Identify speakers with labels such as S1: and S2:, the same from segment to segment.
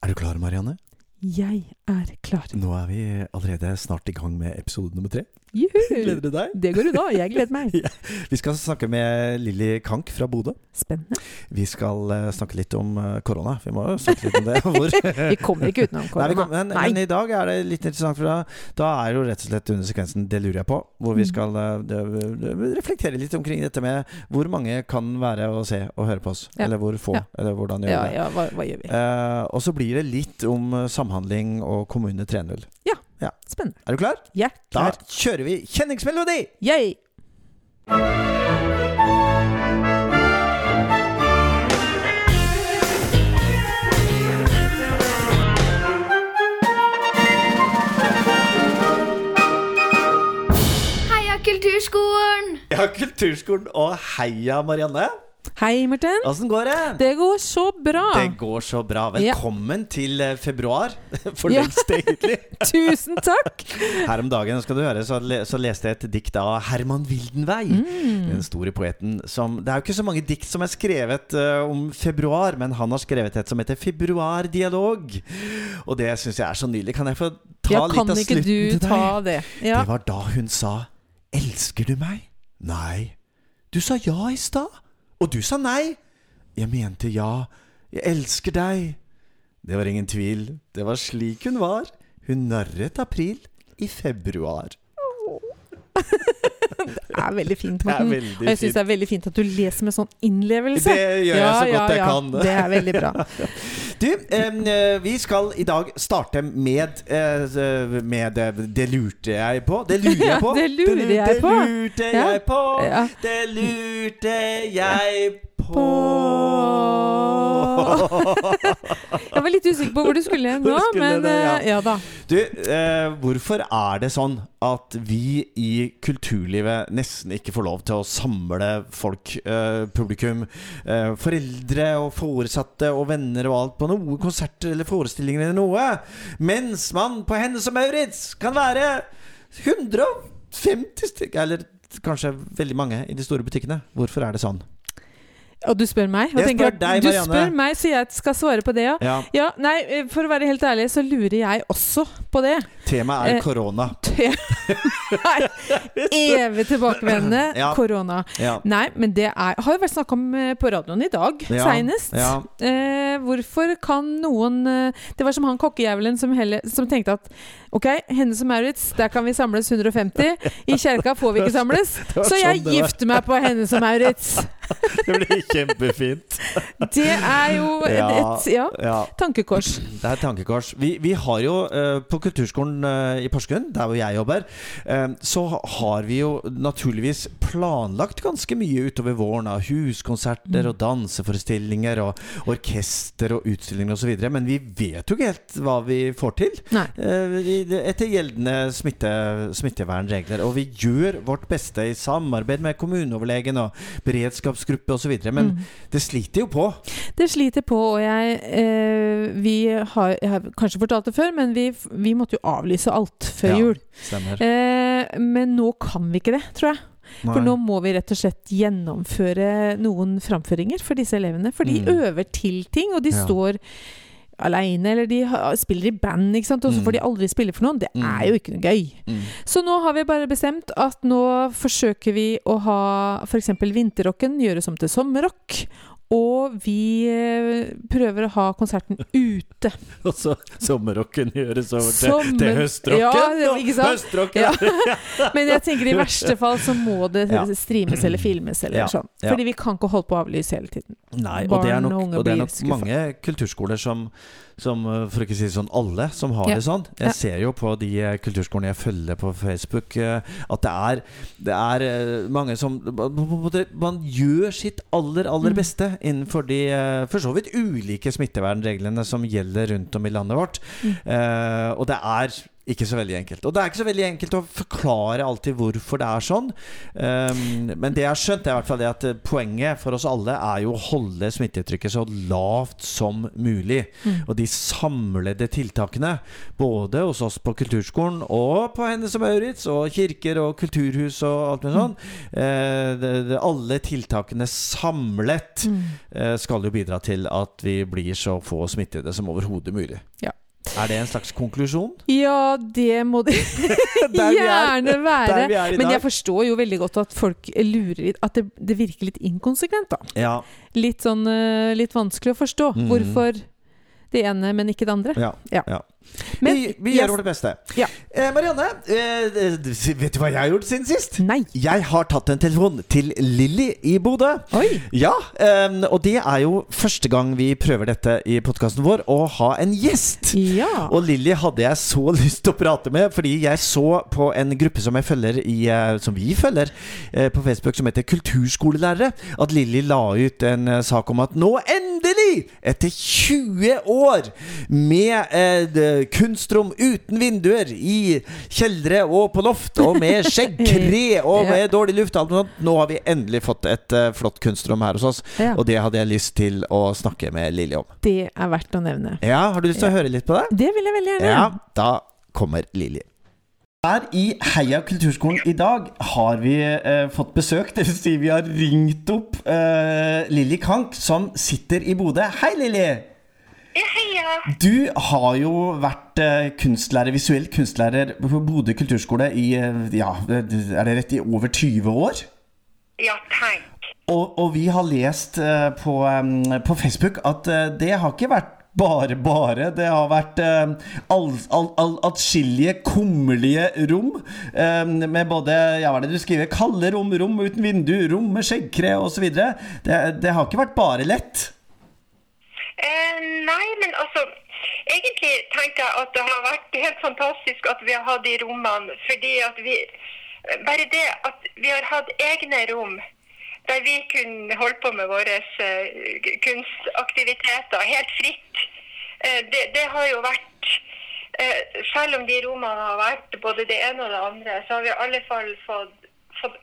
S1: Er du klar, Marianne?
S2: Jeg er klar.
S1: Nå er vi allerede snart i gang med episode nummer tre.
S2: Juhu!
S1: Gleder du deg?
S2: Det går unna. Jeg gleder meg.
S1: Vi skal snakke med Lilly Kank fra Bodø.
S2: Spennende.
S1: Vi skal eh, snakke litt om eh, korona. Vi må jo snakke litt om det. Hvor
S2: Vi kommer ikke utenom
S1: Nei, kommer,
S2: korona.
S1: men, men i dag er det litt interessant, for da, da er jo rett og slett under sekvensen 'Det lurer jeg på', hvor vi
S2: Mm.
S1: skal det- reflektere litt omkring dette med hvor mange kan være og se og høre på oss.
S2: Ja.
S1: Eller hvor få,
S2: Ja.
S1: eller hvordan gjør
S2: Ja,
S1: det.
S2: ja, hva, hva gjør vi?
S1: Og så blir det litt om samhandling og Kommune 3.0.
S2: Spennende.
S1: Er du klar?
S2: Ja, klar.
S1: Da kjører vi kjenningsmelodi!
S2: Yay!
S3: Heia Kulturskolen!
S1: Ja, Kulturskolen og heia Marianne.
S2: Hei, Martin.
S1: Åssen går det?
S2: Det går så bra.
S1: Det går så bra. Velkommen til eh, februar. For
S2: Ja.
S1: lengst, egentlig.
S2: Tusen takk.
S1: Her om dagen skal du høre, så, le, så leste jeg et dikt av Herman Wildenvei.
S2: Mm.
S1: Den store poeten som Det er jo ikke så mange dikt som er skrevet uh, om februar, men han har skrevet et som heter 'Februardialog'. Og det syns jeg er så nydelig. Kan jeg få ta
S2: Ja,
S1: litt av slutten til deg?
S2: ta det? Ja.
S1: Det var da hun sa 'Elsker du meg?' Nei. Du sa ja i stad. Og du sa nei. Jeg mente ja. Jeg elsker deg. Det var ingen tvil. Det var slik hun var. Hun narret april i februar.
S2: Det er veldig fint, Morten. Og jeg syns det er veldig fint at du leser med sånn innlevelse.
S1: Det gjør jeg så godt jeg kan.
S2: Det er veldig bra.
S1: Du, eh, vi skal i dag starte med, eh, med det, Det lurte jeg på. Det lurer jeg på.
S2: Det lurer jeg på.
S1: Det lurte jeg på.
S2: Ja.
S1: Det lurte jeg på.
S2: Jeg var litt usikker på hvor du skulle nå,
S1: skulle
S2: men
S1: det, ja.
S2: eh, ja da.
S1: Du, eh, hvorfor er det sånn at vi i kulturlivet nesten ikke får lov til å samle folk, eh, publikum, eh, foreldre og foresatte og venner og alt på noen konserter eller forestillinger eller noe, mens man på Hennes og Maurits kan være 150 stykker, eller kanskje veldig mange i de store butikkene. Hvorfor er det sånn?
S2: Og du spør meg?
S1: Jeg spør deg,
S2: du spør meg, så jeg skal svare på det, ja.
S1: Ja,
S2: Ja, nei, eh, For å være helt ærlig, så lurer jeg også på det.
S1: Temaet er
S2: Eh,
S1: korona.
S2: Nei, Evig tilbakevendende
S1: Ja.
S2: korona.
S1: Ja.
S2: Nei, men det er, har jo vært snakk om eh, på radioen i dag,
S1: Ja,
S2: seinest. Eh, hvorfor kan noen eh, Det var som han kokkejævelen som, som tenkte at Ok, Hennes og Maurits, der kan vi samles 150. I kjerka får vi ikke samles. Så jeg
S1: sånn
S2: gifter meg på Hennes og Maurits.
S1: Det blir kjempefint.
S2: Det er jo et ja,
S1: Ja.
S2: tankekors.
S1: Det er et tankekors. Vi, vi har jo eh, på Kulturskolen eh, i Porsgrunn, der hvor jeg jobber, eh, så har vi jo naturligvis planlagt ganske mye utover våren av huskonserter og danseforestillinger og orkester og utstillinger osv. Men vi vet jo ikke helt hva vi får til.
S2: Nei.
S1: eh, i- etter gjeldende smitte, smittevernregler. Og vi gjør vårt beste i samarbeid med kommuneoverlegen og beredskapsgruppe osv. Men
S2: Mm.
S1: det sliter jo på.
S2: Det sliter på, og jeg eh, Vi har, jeg har kanskje fortalt det før, men vi, vi måtte jo avlyse alt før
S1: Ja.
S2: jul.
S1: Stemmer.
S2: Eh, men nå kan vi ikke det, tror jeg. For nå må vi rett og slett gjennomføre noen framføringer for disse elevene. For de
S1: Mm.
S2: øver til ting, og de
S1: Ja.
S2: står aleine, eller de spiller i band, ikke sant? og så
S1: Mm.
S2: får de aldri spille for noen. Det
S1: Mm.
S2: er jo ikke noe gøy.
S1: Mm.
S2: Så nå har vi bare bestemt at nå forsøker vi å ha f.eks. vinterrocken gjøres om til sommerrock. Og vi eh, prøver å ha konserten ute.
S1: Og så sommerrocken gjøres over til,
S2: Sommer-
S1: til høstrocken.
S2: Ja, ikke sant?
S1: Høstrocken!
S2: Ja. Men jeg tenker i verste fall så må det
S1: Ja.
S2: streames eller filmes eller
S1: Ja,
S2: sånn. Fordi vi kan ikke holde på å avlyse hele tiden.
S1: Nei, og det er nok,
S2: og
S1: og det er nok mange kulturskoler som, som, uh, for ikke å si sånn alle, som har
S2: Ja.
S1: det sånn. Jeg
S2: Ja.
S1: ser jo på de uh, kulturskolene jeg følger på Facebook, uh, at det er, det er uh, mange som Man gjør sitt aller, aller
S2: Mm.
S1: beste innenfor de uh, for så vidt ulike smittevernreglene som gjelder rundt om i landet vårt.
S2: Mm.
S1: Eh, og det er ikke så veldig enkelt. Og det er ikke så veldig enkelt å forklare alltid hvorfor det er sånn. Um, men det jeg har skjønt, er i hvert fall det at eh, poenget for oss alle er jo å holde smittetrykket så lavt som mulig.
S2: Mm.
S1: Og de samlede tiltakene, både hos oss på kulturskolen og på Hennes og Maurits og kirker og kulturhus og alt mulig sånn, eh, det, det, alle tiltakene samlet
S2: Mm.
S1: eh, skal jo bidra til at vi blir så få smittede som overhodet mulig.
S2: Ja.
S1: Er det en slags konklusjon?
S2: Ja, det må det
S1: er.
S2: gjerne være. Men jeg forstår jo veldig godt at folk lurer litt At det, det virker litt inkonsekvent, da.
S1: Ja.
S2: Litt sånn eh, Litt vanskelig å forstå.
S1: Mm.
S2: Hvorfor det ene, men ikke det andre.
S1: ja.
S2: Ja.
S1: ja.
S2: Men
S1: vi vi gjør vårt beste.
S2: Ja.
S1: Eh, Marianne, eh, vet du hva jeg har gjort siden sist?
S2: Nei.
S1: Jeg har tatt en telefon til Lilly i Bodø.
S2: Oi.
S1: Ja, eh, og det er jo første gang vi prøver dette i podkasten vår, å ha en gjest.
S2: Ja.
S1: Og Lilly hadde jeg så lyst til å prate med, fordi jeg så på en gruppe som jeg følger i, eh, Som vi følger eh, på Facebook, som heter Kulturskolelærere, at Lilly la ut en eh, sak om at nå endelig, etter 20 år med eh, kunstrom uten vinduer i kjeldre og på loft, og med skjeggkre og
S2: Ja.
S1: med dårlig luft nå har vi endelig fått et uh, flott kunstrom her hos oss.
S2: Ja.
S1: Og det hadde jeg lyst til å snakke med Lilly om.
S2: Det er verdt å nevne.
S1: Ja, Har du lyst til å høre litt på det?
S2: Det vil jeg veldig gjerne.
S1: Ja, da kommer Lilly. Her i Heia kulturskolen i dag har vi eh, fått besøk, det vil si vi har ringt opp eh, Lilly Kank, som sitter i Bodø. Hei, Lilly!
S3: Ja, heia.
S1: Du har jo vært eh, kunstlærer, visuell kunstlærer på Bodø kulturskole i eh, ja, er det rett i over 20 år?
S3: Ja, tenk.
S1: Og, og vi har lest eh, på, em, på Facebook at eh, det har ikke vært bare, bare. Det har vært eh, atskillige kummerlige rom. eh, med både ja, hva er det du skriver, kalde rom, rom uten vindu, rom med skjeggkre osv. Det, det har ikke vært bare lett.
S3: Eh, nei, men altså Egentlig tenker jeg at det har vært helt fantastisk at vi har hatt de rommene. Fordi at vi Bare det at vi har hatt egne rom der vi kunne holde på med våre eh, kunstaktiviteter helt fritt. Eh, det, det har jo vært eh, Selv om de rommene har vært både det ene og det andre, så har vi i alle fall fått, fått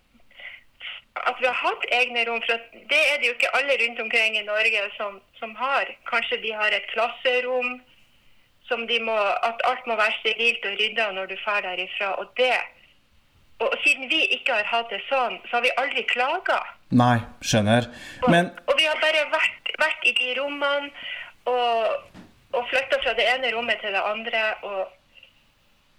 S3: at vi har hatt egne rom. For det er det jo ikke alle rundt omkring i Norge som, som har. Kanskje de har et klasserom som de må, at alt må være sterilt og rydda når du drar derifra. Og det og siden vi ikke har hatt det sånn, så har vi aldri klaga.
S1: Nei, skjønner.
S3: Og,
S1: Men
S3: og vi har bare vært, vært i de rommene og, og flytta fra det ene rommet til det andre. Og,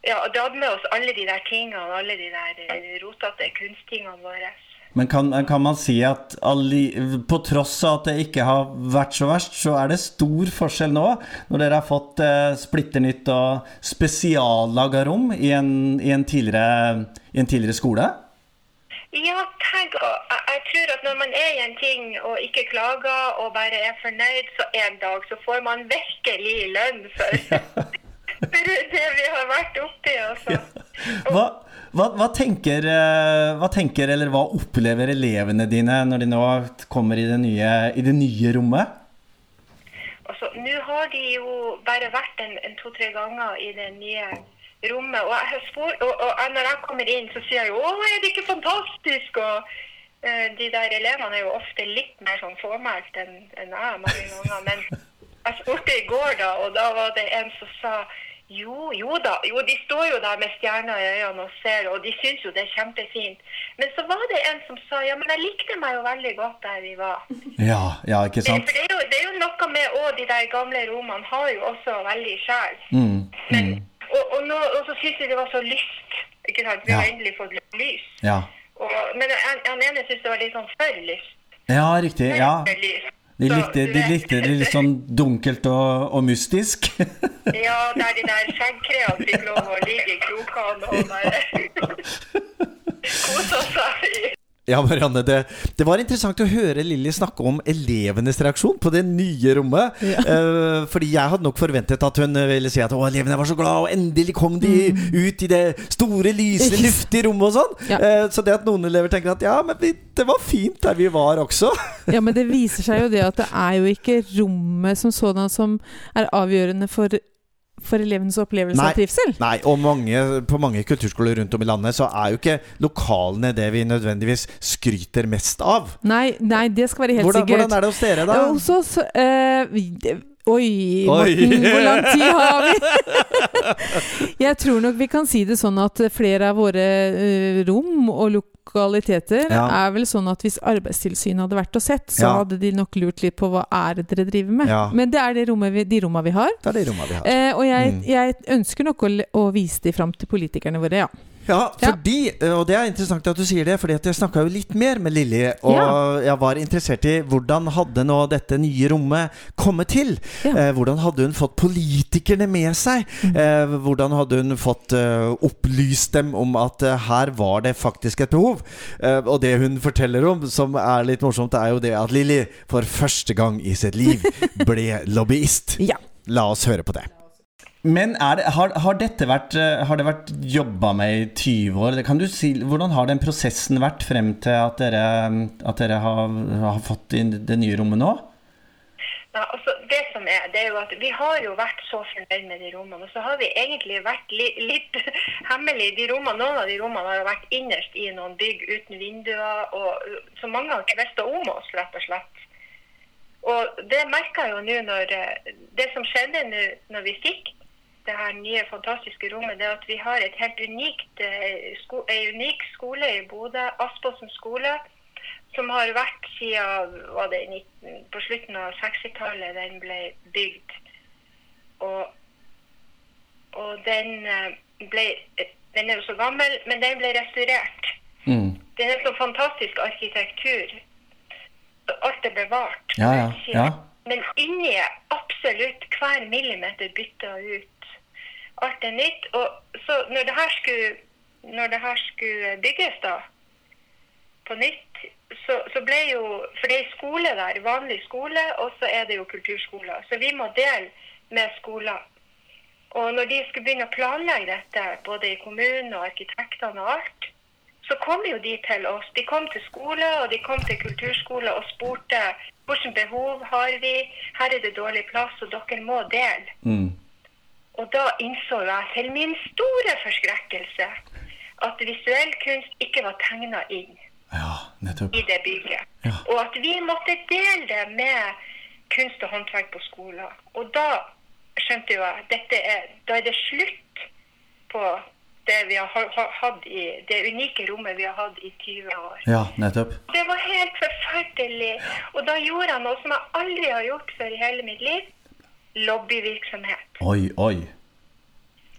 S3: ja, og dratt med oss alle de der tingene, alle de der eh, rotete kunsttingene våre.
S1: Men kan, kan man si at alli, på tross av at det ikke har vært så verst, så er det stor forskjell nå, når dere har fått eh, splitter nytt og spesiallaga rom i en, i, en i en tidligere skole?
S3: Ja, tenk, jeg, jeg tror at når man er i en ting og ikke klager og bare er fornøyd, så en dag så får man virkelig lønn for, for det vi har vært oppi. Ja.
S1: Hva, hva, hva, tenker, eh, hva tenker, eller hva opplever elevene dine når de nå kommer i det nye, i det nye rommet?
S3: Altså, Nå har de jo bare vært en, en to-tre ganger i det nye rommet. Og, jeg spor, og, og når jeg kommer inn, så sier jeg jo 'Å, er det ikke fantastisk?' Og uh, de der elevene er jo ofte litt mer sånn fåmælt enn en jeg mange ganger. Men jeg spurte i går, da, og da var det en som sa jo, jo da. Jo, de står jo der med stjerner i øynene og ser, og de syns jo det er kjempefint. Men så var det en som sa ja, men jeg likte meg jo veldig godt der vi var.
S1: Ja, ja, ikke
S3: Det,
S1: sant?
S3: for det er, jo, det er jo noe med òg de der gamle romene har jo også veldig sjel.
S1: Mm,
S3: Men, nå, og så syns jeg det var så lyst. Ikke sant? Vi har endelig fått lys.
S1: ja.
S3: Og, men han, ene syntes det var litt sånn for lyst.
S1: ja, riktig. Ja. De likte, de likte det litt sånn dunkelt og, og mystisk.
S3: Ja, der de der skjeggkreene fikk lov å ligge i krokene og bare kose seg. i-
S1: Ja, Marianne, det, det var interessant å høre Lilly snakke om elevenes reaksjon på det nye rommet.
S2: Ja.
S1: Uh, fordi jeg hadde nok forventet at hun ville si at å, elevene var så glad, og endelig kom de ut i det store, lyse, luftige rommet og sånn.
S2: Ja.
S1: Uh, så det at noen elever tenker at ja, men vi, det var fint der vi var også.
S2: Ja, men det viser seg jo det at det er jo ikke rommet som sådan som er avgjørende for for elevenes opplevelse
S1: Nei.
S2: av trivsel.
S1: Nei, og mange, på mange kulturskoler rundt om i landet så er jo ikke lokalene det vi nødvendigvis skryter mest av.
S2: Nei, nei, det skal være helt
S1: Hvordan,
S2: sikkert.
S1: hvordan er det hos dere, da?
S2: Hos oss øh, Oi. Morten, hvor lang tid har vi? Jeg tror nok vi kan si det sånn at flere av våre eh, rom og lokaliteter
S1: Ja.
S2: er vel sånn at hvis Arbeidstilsynet hadde vært og sett, så
S1: Ja.
S2: hadde de nok lurt litt på hva er det dere driver med.
S1: Ja.
S2: Men det er det rommet vi, de romma vi har.
S1: Det er de vi har.
S2: Eh, og jeg,
S1: Mm.
S2: jeg ønsker nok å, å vise de fram til politikerne våre, ja.
S1: Ja,
S2: Ja.
S1: fordi, og det er interessant at du sier det, fordi at jeg snakka jo litt mer med Lilly, og jeg var interessert i hvordan hadde nå dette nye rommet kommet til?
S2: Ja.
S1: Eh, hvordan hadde hun fått politikerne med seg?
S2: Mm.
S1: Eh, hvordan hadde hun fått uh, opplyst dem om at uh, her var det faktisk et behov? Eh, og det hun forteller om, som er litt morsomt, er jo det at Lilly for første gang i sitt liv ble lobbyist.
S2: Ja.
S1: La oss høre på det. Men det, har, har dette vært eh, det vært jobba med i 20 år? Si, hvordan har den prosessen vært frem til at dere, at dere har, har fått inn det nye rommet nå?
S3: Ja, altså det som er, det er jo at Vi har jo vært så fornøyd med de rommene. Og så har vi egentlig vært li, litt hemmelig. De rommene, Noen av de rommene har vært innerst i noen bygg uten vinduer. og Så mange har ikke visst om oss, rett og slett. Og det merka jeg jo nå når eh, Det som skjedde nå når vi fikk det her nye, fantastiske rommet, det er at vi har et helt unikt, eh, sko, en unik skole i Bodø, Aspåsen skole, som har vært siden var det, 19, på slutten av 60-tallet den ble bygd. Og, og den eh, ble Den er jo så gammel, men den ble restaurert.
S1: Mm.
S3: Det er så fantastisk arkitektur. Alt er bevart.
S1: Ja, ja, ja.
S3: Men inni er absolutt hver millimeter bytta ut. Alt er nytt. Og så når det her skulle, det her skulle bygges da, på nytt, så, så ble jo For det er skole der, vanlig skole, og så er det jo kulturskoler. Så vi må dele med skoler. Og når de skulle begynne å planlegge dette, både i kommunen og arkitektene og alt, så kom jo de til oss. De kom til skole og de kom til kulturskole og spurte hvilke behov har vi, her er det dårlig plass, og dere må dele.
S1: Mm.
S3: Og da innså jeg til min store forskrekkelse at visuell kunst ikke var tegna inn
S1: Ja,
S3: i det bygget.
S1: Ja.
S3: Og at vi måtte dele det med kunst og håndverk på skolen. Og da skjønte jo jeg at dette er, da er det slutt på det vi har ha- ha- hatt i det unike rommet vi har hatt i 20 år.
S1: Ja, nettopp.
S3: Det var helt forferdelig. Og da gjorde jeg noe som jeg aldri har gjort før i hele mitt liv. Lobbyvirksomhet.
S1: Oi, oi.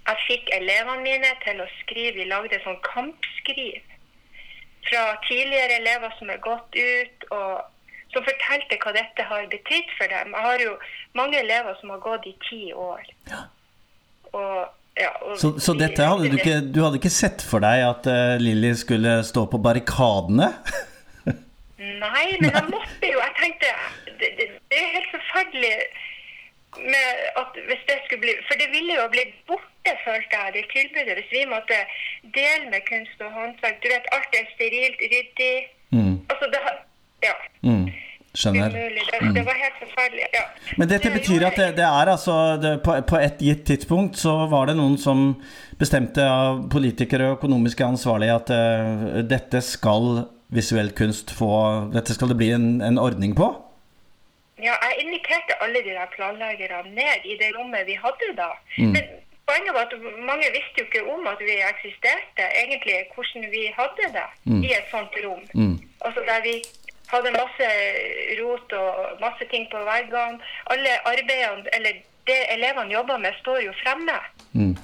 S3: Jeg fikk elevene mine til å skrive. Vi lagde sånn kampskriv fra tidligere elever som er gått ut, og som fortalte hva dette har betydd for dem. Jeg har jo mange elever som har gått i ti år. Og, ja, og
S1: Så, så dette hadde du ikke Du hadde ikke sett for deg at uh, Lilly skulle stå på barrikadene?
S3: Nei, men jeg måtte jo. Jeg tenkte det, det, det er helt forferdelig hvis det skulle bli For det ville jo blitt borte, følte jeg, det tilbudet, hvis vi måtte dele med kunst og håndverk. Du vet, alt er sterilt, ryddig.
S1: Mm.
S3: Altså, det har Ja.
S1: Mm. Skjønner.
S3: Det, det var helt forferdelig. Ja.
S1: Men dette betyr at det, det er altså det, på, på et gitt tidspunkt så var det noen som bestemte av politikere og økonomiske ansvarlige at uh, dette skal visuell kunst få Dette skal det bli en, en ordning på?
S3: Ja, jeg inviterte alle de der planleggerne ned i det rommet vi hadde da.
S1: Mm.
S3: Men poenget var at mange visste jo ikke om at vi eksisterte, egentlig hvordan vi hadde det
S1: Mm.
S3: i et sånt rom.
S1: Mm.
S3: Altså der vi hadde masse rot og masse ting på veggene. Alle arbeidene, eller det elevene jobber med, står jo fremme
S1: Mm.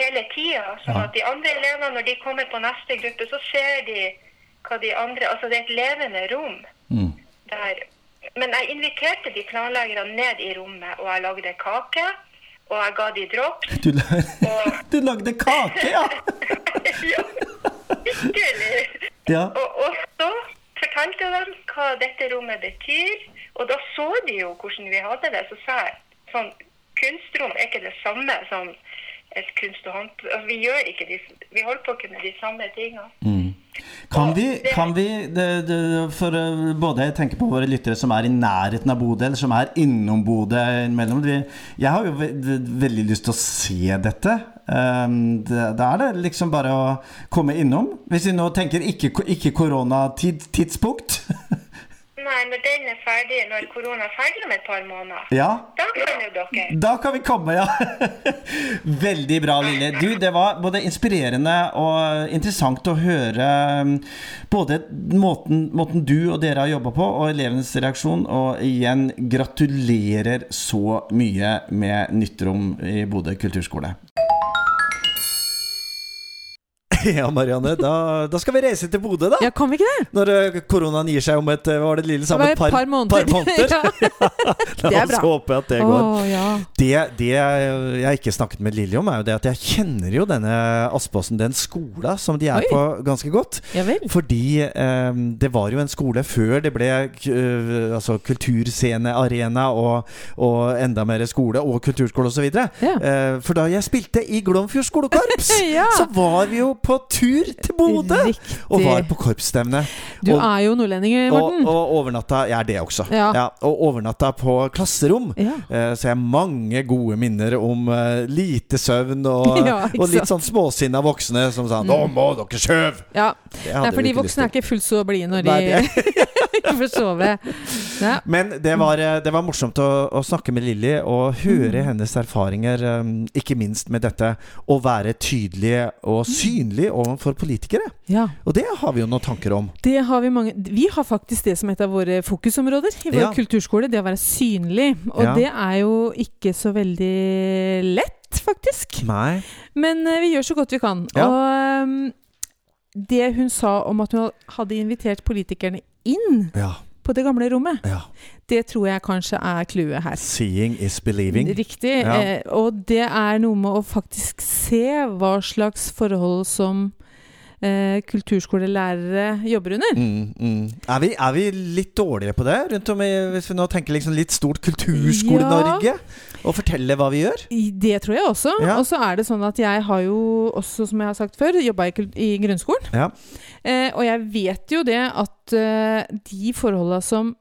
S3: hele tida. Sånn at de andre elevene, når de kommer på neste gruppe, så ser de hva de andre Altså det er et levende rom
S1: Mm.
S3: der. Men jeg inviterte de planleggerne ned i rommet, og jeg lagde kake. Og jeg ga de drops.
S1: Du, la- du lagde kake, ja!
S3: ja, virkelig.
S1: ja.
S3: Og, og så fortalte jeg dem hva dette rommet betyr. Og da så de jo hvordan vi hadde det. Så sa jeg sånn kunstrom er ikke det samme som et kunst- og håndverk. Altså, vi gjør ikke de, vi holder på ikke med de samme tingene.
S1: Mm. Kan vi, kan vi det, det, For eh, både jeg tenker på våre lyttere som er i nærheten av Bodø, eller som er innom Bodø innimellom Jeg har jo ve ve veldig lyst til å se dette. Um, det, da er det liksom bare å komme innom. Hvis vi nå tenker ikke, ikke koronatidspunkt.
S3: Nei, når den er ferdig, når korona er ferdig om et par måneder,
S1: Ja,
S3: da kan jo dere.
S1: da kan vi komme, ja. Veldig bra, Lille. Du, det var både inspirerende og interessant å høre um, både måten, måten du og dere har jobba på, og elevenes reaksjon. Og igjen, gratulerer så mye med nytt rom i Bodø kulturskole. Ja, Marianne. Da, da skal vi reise til Bodø, da.
S2: Ja, kan vi ikke det?
S1: Når eh, koronaen gir seg om et eh, var det lille
S2: Det var et par måneder.
S1: Par måneder.
S2: Ja. Det er bra.
S1: Så håper at det går.
S2: Oh, ja.
S1: Det, det jeg ikke snakket med Lilly om, er jo det at jeg kjenner jo denne Aspåsen, den skola som de er
S2: Oi.
S1: på, ganske godt.
S2: ja vel.
S1: Fordi um, det var jo en skole før det ble uh, altså kulturscenearena og, og enda mer skole og kulturskole osv.
S2: Ja.
S1: Uh, for da jeg spilte i Glomfjord skolekorps,
S2: Ja.
S1: så var vi jo på tur til Bodø! Og var på korpsstevne.
S2: Du
S1: og,
S2: er jo nordlending, Morten.
S1: og overnatta Jeg er det også.
S2: Ja.
S1: og overnatta på klasserom.
S2: Ja.
S1: Uh, Så jeg har mange gode minner om uh, lite søvn og,
S2: Ja,
S1: og litt sånn småsinna voksne som sa 'Nå må dere sove!'
S2: ja.
S1: Det
S2: Nei, for de voksne er ikke fullt så blide når
S1: Nei,
S2: de ikke får sove. Ja.
S1: Men det var, eh, det var morsomt å, å snakke med Lilly og høre
S2: Mm.
S1: hennes erfaringer, eh, ikke minst med dette å være tydelig og synlig overfor politikere.
S2: ja.
S1: Og det har vi jo noen tanker om.
S2: Det har vi mange Vi har faktisk det som et av våre fokusområder i vår
S1: Ja.
S2: kulturskole. Det å være synlig. Og det er jo ikke så veldig lett, faktisk.
S1: Nei.
S2: Men eh, vi gjør så godt vi kan.
S1: Ja.
S2: Og ehm, det hun sa om at hun hadde invitert politikerne inn
S1: Ja.
S2: på det gamle rommet,
S1: ja.
S2: det tror jeg kanskje er clouet her.
S1: Seeing is believing.
S2: Riktig.
S1: Ja.
S2: Eh, og det er noe med å faktisk se hva slags forhold som eh, kulturskolelærere jobber under.
S1: Mm, mm. Er, vi, er vi litt dårligere på det? Rundt om i, Hvis vi nå tenker liksom litt stort Kulturskole-Norge? Og fortelle hva vi gjør?
S2: Det tror jeg også.
S1: Ja.
S2: Og så er det sånn at jeg har jo også, som jeg har sagt før, jobba i, i grunnskolen.
S1: Ja.
S2: Eh, og jeg vet jo det at eh, de forholda som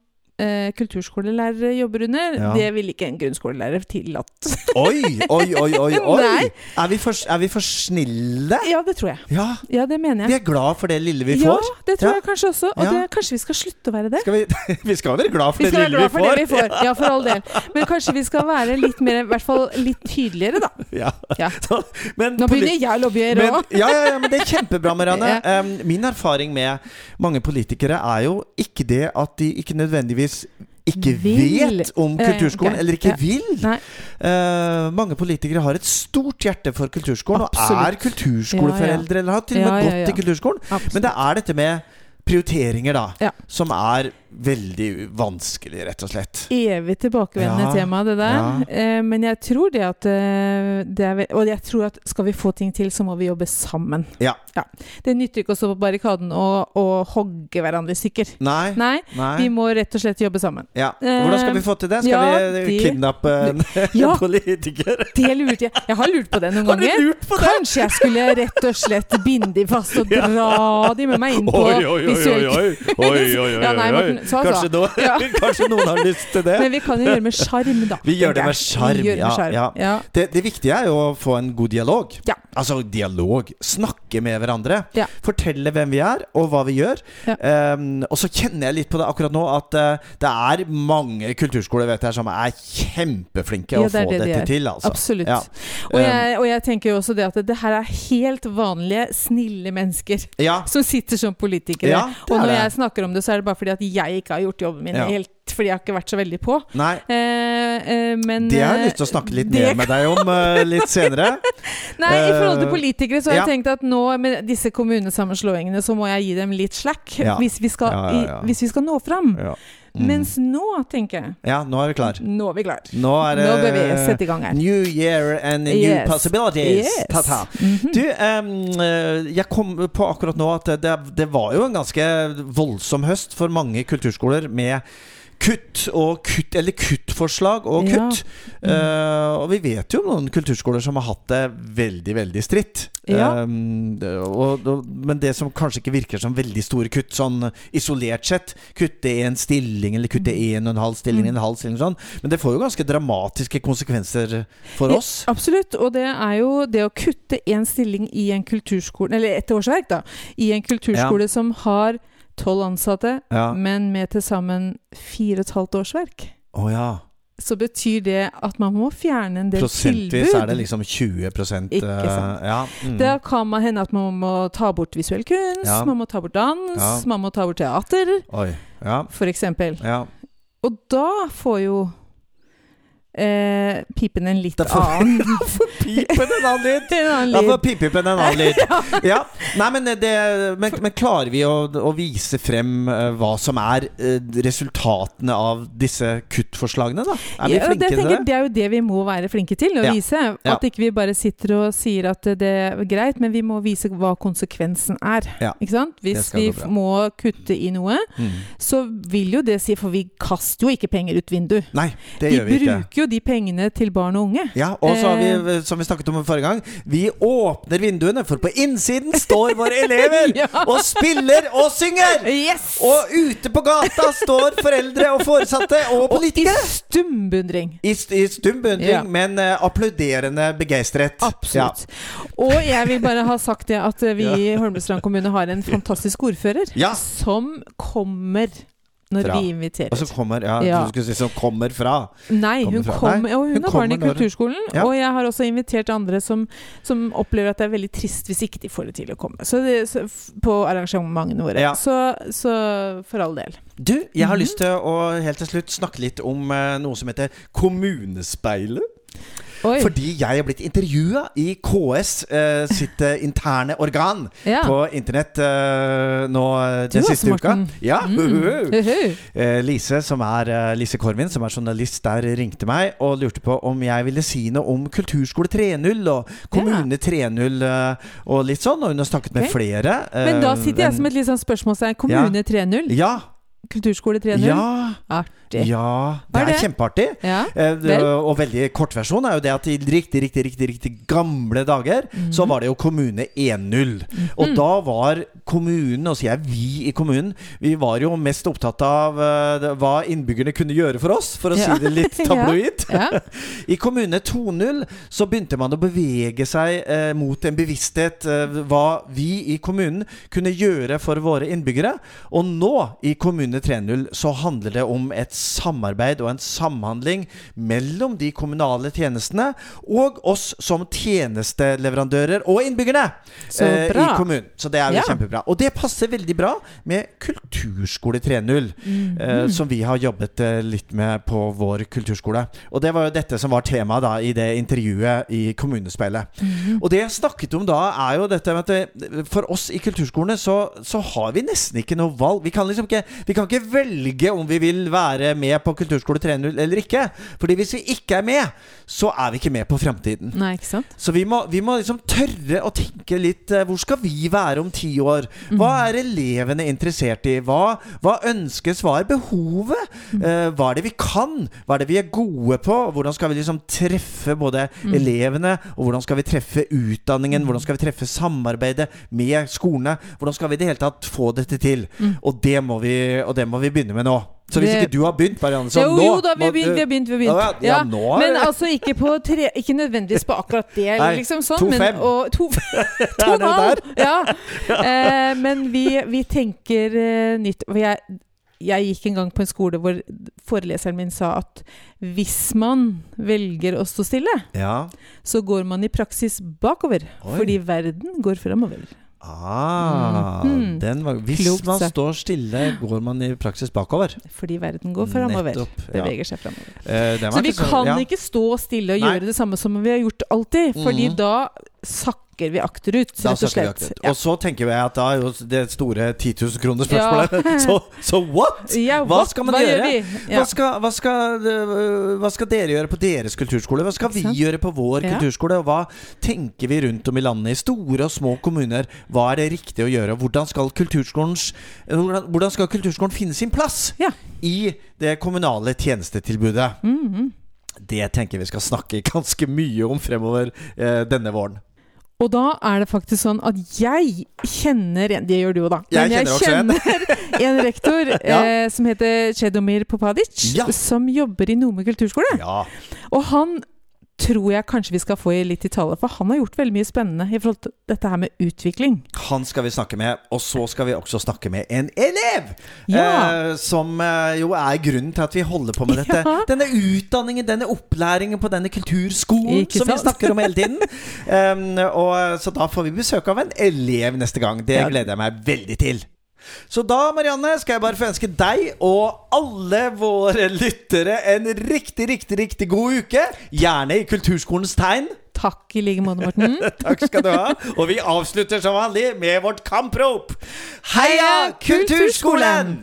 S2: eh, kulturskolelærere jobber under,
S1: Ja.
S2: det vil ikke en grunnskolelærer tillatt.
S1: Oi, oi, oi, oi! oi. Er, vi for, er vi for snille?
S2: ja, det tror jeg.
S1: Ja.
S2: Ja, det mener jeg.
S1: Vi er glad for det lille vi
S2: Ja,
S1: får.
S2: det tror
S1: Ja.
S2: jeg kanskje også. Og det, kanskje vi skal slutte å være det.
S1: Skal vi, vi skal være glad for
S2: Vi
S1: det lille vi
S2: for
S1: får.
S2: det vi får. Ja, for all del. Men kanskje vi skal være litt mer, i hvert fall litt tydeligere, da.
S1: Ja.
S2: Ja.
S1: Så, men,
S2: Nå begynner jeg å lobbye
S1: men,
S2: òg.
S1: ja, ja, ja, men det er kjempebra, Marianne.
S2: Ja.
S1: Um, min erfaring med mange politikere er jo ikke det at de ikke nødvendigvis ikke
S2: Vil.
S1: vet om
S2: ja,
S1: kulturskolen, eller ikke vil. Eh, mange politikere har et stort hjerte for kulturskolen, og er kulturskoleforeldre, eller har til og med gått i kulturskolen.
S2: Absolutt.
S1: Men det er dette med prioriteringer, da, som er veldig vanskelig, rett og slett.
S2: evig tilbakevendende
S1: Ja,
S2: tema, det der.
S1: ja.
S2: Eh, men jeg tror det at eh, det er, Og jeg tror at skal vi få ting til, så må vi jobbe sammen.
S1: Ja.
S2: Det nytter ikke å stå på barrikaden og, og hogge hverandre i stykker.
S1: Nei.
S2: Nei,
S1: Nei.
S2: vi må rett og slett jobbe sammen.
S1: Ja. Hvordan skal vi få til det? Skal
S2: ja,
S1: vi kidnappe en,
S2: Ja.
S1: politiker?
S2: Det lurte jeg Jeg har lurt på det noen ganger. Kanskje jeg skulle rett og slett binde de fast og dra de med meg inn på
S1: Oi, oi, oi,
S2: visuell
S1: oi, oi, oi, oi,
S2: Ja, nei, Morten, så altså.
S1: Kanskje, noen,
S2: Ja.
S1: kanskje noen har lyst til det?
S2: Men vi kan jo gjøre med sjarm, da.
S1: Vi gjør det med sjarm, ja, ja. Det, det viktige er jo å få en god dialog.
S2: Ja.
S1: Altså dialog. Snakke med hverandre.
S2: Ja.
S1: Fortelle hvem vi er, og hva vi gjør. Um, og så kjenner jeg litt på det akkurat nå at uh, det er mange kulturskoler vet jeg, som er kjempeflinke å
S2: det
S1: få
S2: det
S1: dette
S2: de
S1: til. Altså.
S2: Absolutt.
S1: Ja.
S2: Og, jeg, og jeg tenker jo også det at det her er helt vanlige, snille mennesker som sitter som politikere. Og når jeg snakker om det, så er det bare fordi at jeg ikke har gjort jobben min
S1: Ja.
S2: helt fordi jeg har ikke vært så veldig på.
S1: Nei.
S2: Eh, eh, men
S1: Det har jeg
S2: eh,
S1: lyst til å snakke litt mer med deg om eh, litt senere.
S2: Nei, i forhold til
S1: Eh,
S2: politikere så har
S1: ja.
S2: jeg tenkt at nå med disse kommunesammenslåingene så må jeg gi dem litt slack
S1: Ja.
S2: hvis, vi skal. I, hvis vi skal nå fram.
S1: Mm.
S2: Mens nå, tenker jeg
S1: ja, nå er vi klar.
S2: Nå er vi klar.
S1: Nå er det
S2: Nå bør vi sette i gang her.
S1: New year and new
S2: Yes.
S1: possibilities.
S2: Yes.
S1: Ta-ta.
S2: Mhm.
S1: Du, em, eh, jeg kom på akkurat nå at det, det var jo en ganske voldsom høst for mange kulturskoler med kutt og kutt, eller kuttforslag og
S2: Ja.
S1: kutt. Uh, og vi vet jo om noen kulturskoler som har hatt det veldig, veldig stritt.
S2: Ja.
S1: Eh, og, og, men det som kanskje ikke virker som veldig store kutt, sånn isolert sett, kutte en stilling eller kutte en og en halv stilling, en halv stilling sånn, men det får jo ganske dramatiske konsekvenser for
S2: Ja,
S1: oss.
S2: Absolutt. Og det er jo det å kutte én stilling i en kulturskole, eller et årsverk, da, i en kulturskole som har tolv ansatte,
S1: Ja.
S2: men med til sammen fire og et halvt årsverk.
S1: Oh, ja.
S2: Så betyr det at man må fjerne en del
S1: Prosentvis
S2: tilbud.
S1: er det liksom 20
S2: Ikke
S1: eh,
S2: sant.
S1: Ja. Mm.
S2: Da kan man hende at man må ta bort visuell kunst, man må ta bort dans, man må ta bort teater,
S1: Oi. Ja.
S2: for eksempel.
S1: ja.
S2: Og da får jo eh, pipen en litt
S1: Da får-
S2: Derfor
S1: Pipen en annen lyd!
S2: en annen pipen
S1: pipipen en annen lyd. Ja. Nei, men, det, men, men klarer vi å, å vise frem uh, hva som er uh, resultatene av disse kuttforslagene, da? Er vi
S2: Ja,
S1: flinke
S2: det,
S1: til
S2: tenker,
S1: det?
S2: det er jo det vi må være flinke til å
S1: Ja.
S2: vise.
S1: Ja.
S2: At ikke vi bare sitter og sier at det er greit, men vi må vise hva konsekvensen er.
S1: Ja.
S2: Ikke sant? Hvis vi må kutte i noe,
S1: Mm.
S2: så vil jo det si For vi kaster jo ikke penger ut vinduet.
S1: Nei, det
S2: Vi
S1: gjør vi ikke.
S2: Jo de pengene til barn og unge.
S1: Ja, og så har vi,
S2: Eh.
S1: som vi snakket om forrige gang, vi åpner vinduene, for på innsiden står våre elever
S2: Ja.
S1: og spiller og synger!
S2: Yes!
S1: Og ute på gata står foreldre og foresatte og
S2: Og i
S1: politikere.
S2: stum beundring.
S1: I, i stum beundring,
S2: Ja.
S1: men eh, applauderende begeistret.
S2: Absolutt. Og jeg vil bare ha sagt det at vi i Holmestrand kommune har en fantastisk ordfører
S1: Ja.
S2: som kommer når
S1: Fra.
S2: vi inviterer.
S1: Og som kommer, ja,
S2: Ja.
S1: Du skulle si som kommer fra.
S2: Nei,
S1: Kommer
S2: hun
S1: fra-
S2: kom,
S1: Nei,
S2: og hun,
S1: hun
S2: er barn i kulturskolen.
S1: Ja.
S2: Og jeg har også invitert andre som, som opplever at det er veldig trist hvis ikke de får det til å komme. Så det, så, på arrangementene våre.
S1: Ja.
S2: Så, så for all del.
S1: Du, jeg har
S2: Mhm.
S1: lyst til å helt til slutt snakke litt om uh, noe som heter Kommunespeilet.
S2: Oi.
S1: Fordi jeg er blitt intervjua i KS eh, sitt eh, interne organ
S2: ja.
S1: på internett eh, nå eh,
S2: Du
S1: den siste uka. Ja,
S2: Mm.
S1: uhu.
S2: Uhu.
S1: Eh, Lise, som er Lise Korvin, som er journalist der, ringte meg og lurte på om jeg ville si noe om Kulturskole 3.0 og Kommune 3.0 eh, og litt sånn. Og hun har snakket med flere.
S2: Men da sitter jeg som et litt sånn spørsmålstegn. Kommune 3.0?
S1: Ja.
S2: Kulturskole 3.0?
S1: Ja.
S2: Artig.
S1: Ja. Det
S2: er det?
S1: kjempeartig.
S2: Ja.
S1: Eh, og veldig kortversjon er jo det at i riktig, riktig, riktig, riktig gamle dager så var det jo kommune 1.0. Og
S2: Mhm.
S1: da var kommunen, og sier jeg vi i kommunen, vi var jo mest opptatt av uh, hva innbyggerne kunne gjøre for oss, for å
S2: Ja.
S1: si det litt tabloid. I kommune 2.0 så begynte man å bevege seg uh, mot en bevissthet uh, hva vi i kommunen kunne gjøre for våre innbyggere. Og nå, i kommune 3.0, så handler det om et samarbeid og en samhandling mellom de kommunale tjenestene og oss som tjenesteleverandører og innbyggerne eh, i kommunen. Så det er jo
S2: Ja.
S1: kjempebra. Og det passer veldig bra med Kulturskole 3.0
S2: mm.
S1: eh, som vi har jobbet eh, litt med på vår kulturskole. Og det var jo dette som var temaet da i det intervjuet i Kommunespeilet.
S2: Mm.
S1: Og det jeg snakket om da, er jo dette med at det, for oss i kulturskolene så, så har vi nesten ikke noe valg. Vi kan liksom ikke, vi kan ikke velge om vi vil være med på Kulturskole 3.0 eller ikke. Fordi hvis vi ikke er med, så er vi ikke med på framtiden. Så vi må, vi må liksom tørre å tenke litt eh, Hvor skal vi være om ti år? Hva er elevene interessert i? Hva, hva ønskes? Hva er behovet? Uh, hva er det vi kan? Hva er det vi er gode på? Hvordan skal vi liksom treffe både elevene? Og hvordan skal vi treffe utdanningen? Hvordan skal vi treffe samarbeidet med skolene? Hvordan skal vi i det hele tatt få dette til? Og, det må vi, og det må vi begynne med nå. Så hvis ikke du har begynt, Marianne, så
S2: jo,
S1: nå
S2: jo da, vi har begynt. Vi har begynt, vi har begynt.
S1: Ja, ja, er
S2: Men altså ikke på tre Ikke nødvendigvis på akkurat det,
S1: Nei,
S2: liksom sånn.
S1: to
S2: men,
S1: fem.
S2: Og to, to og
S1: er
S2: Ja. Eh, men vi, vi tenker uh, nytt. Og jeg, jeg gikk en gang på en skole hvor foreleseren min sa at hvis man velger å stå stille,
S1: Ja.
S2: så går man i praksis bakover.
S1: Oi.
S2: Fordi verden går framover.
S1: Ah,
S2: mm.
S1: den var, hvis
S2: Klokt
S1: man står stille, går man i praksis bakover.
S2: Fordi verden går framover.
S1: Nettopp, ja.
S2: Beveger seg framover.
S1: Eh,
S2: Så vi kan
S1: ja.
S2: ikke stå stille og
S1: Nei.
S2: gjøre det samme som vi har gjort alltid. Fordi
S1: mm.
S2: da sakker vi akterut,
S1: Da
S2: rett og
S1: slett. vi
S2: slett.
S1: Ja. Og så tenker jeg at da er jo det store 10 000 kroner spørsmålet.
S2: Ja.
S1: så, så what?
S2: Ja,
S1: Hva
S2: what?
S1: skal man
S2: Hva
S1: gjøre? Hva, skal, hva, skal, øh, hva skal dere gjøre på deres kulturskole? Hva skal vi gjøre på vår kulturskole? Og hva tenker vi rundt om i landet, i store og små kommuner? Hva er det riktig å gjøre? Hvordan skal, kulturskolens, hvordan, skal kulturskolen finne sin plass i det kommunale tjenestetilbudet?
S2: Mhm.
S1: Det tenker vi skal snakke ganske mye om fremover eh, denne våren.
S2: Og da er det faktisk sånn at jeg kjenner en Det gjør du jo, da.
S1: Jeg
S2: Men
S1: kjenner også en.
S2: kjenner en rektor
S1: Ja.
S2: eh, som heter Chedomir Popadic,
S1: Ja.
S2: som jobber i Nome kulturskole.
S1: Ja.
S2: Og han tror jeg kanskje vi skal få i litt i tale, for han har gjort veldig mye spennende i forhold til dette her med utvikling.
S1: Han skal vi snakke med, og så skal vi også snakke med en elev!
S2: Ja.
S1: Eh, som eh, jo er grunnen til at vi holder på med dette.
S2: Ja.
S1: Denne utdanningen, denne opplæringen på denne kulturskolen som vi snakker om hele tiden. Um, og, eh, så da får vi besøk av en elev neste gang. Det
S2: Ja.
S1: gleder jeg meg veldig til. Så da, Marianne, skal jeg bare få ønske deg og alle våre lyttere en riktig, riktig, riktig god uke. Gjerne i kulturskolens tegn.
S2: Takk i like måte, Morten.
S1: Takk skal du ha. Og vi avslutter som vanlig med vårt kamprop. Heia Kulturskolen!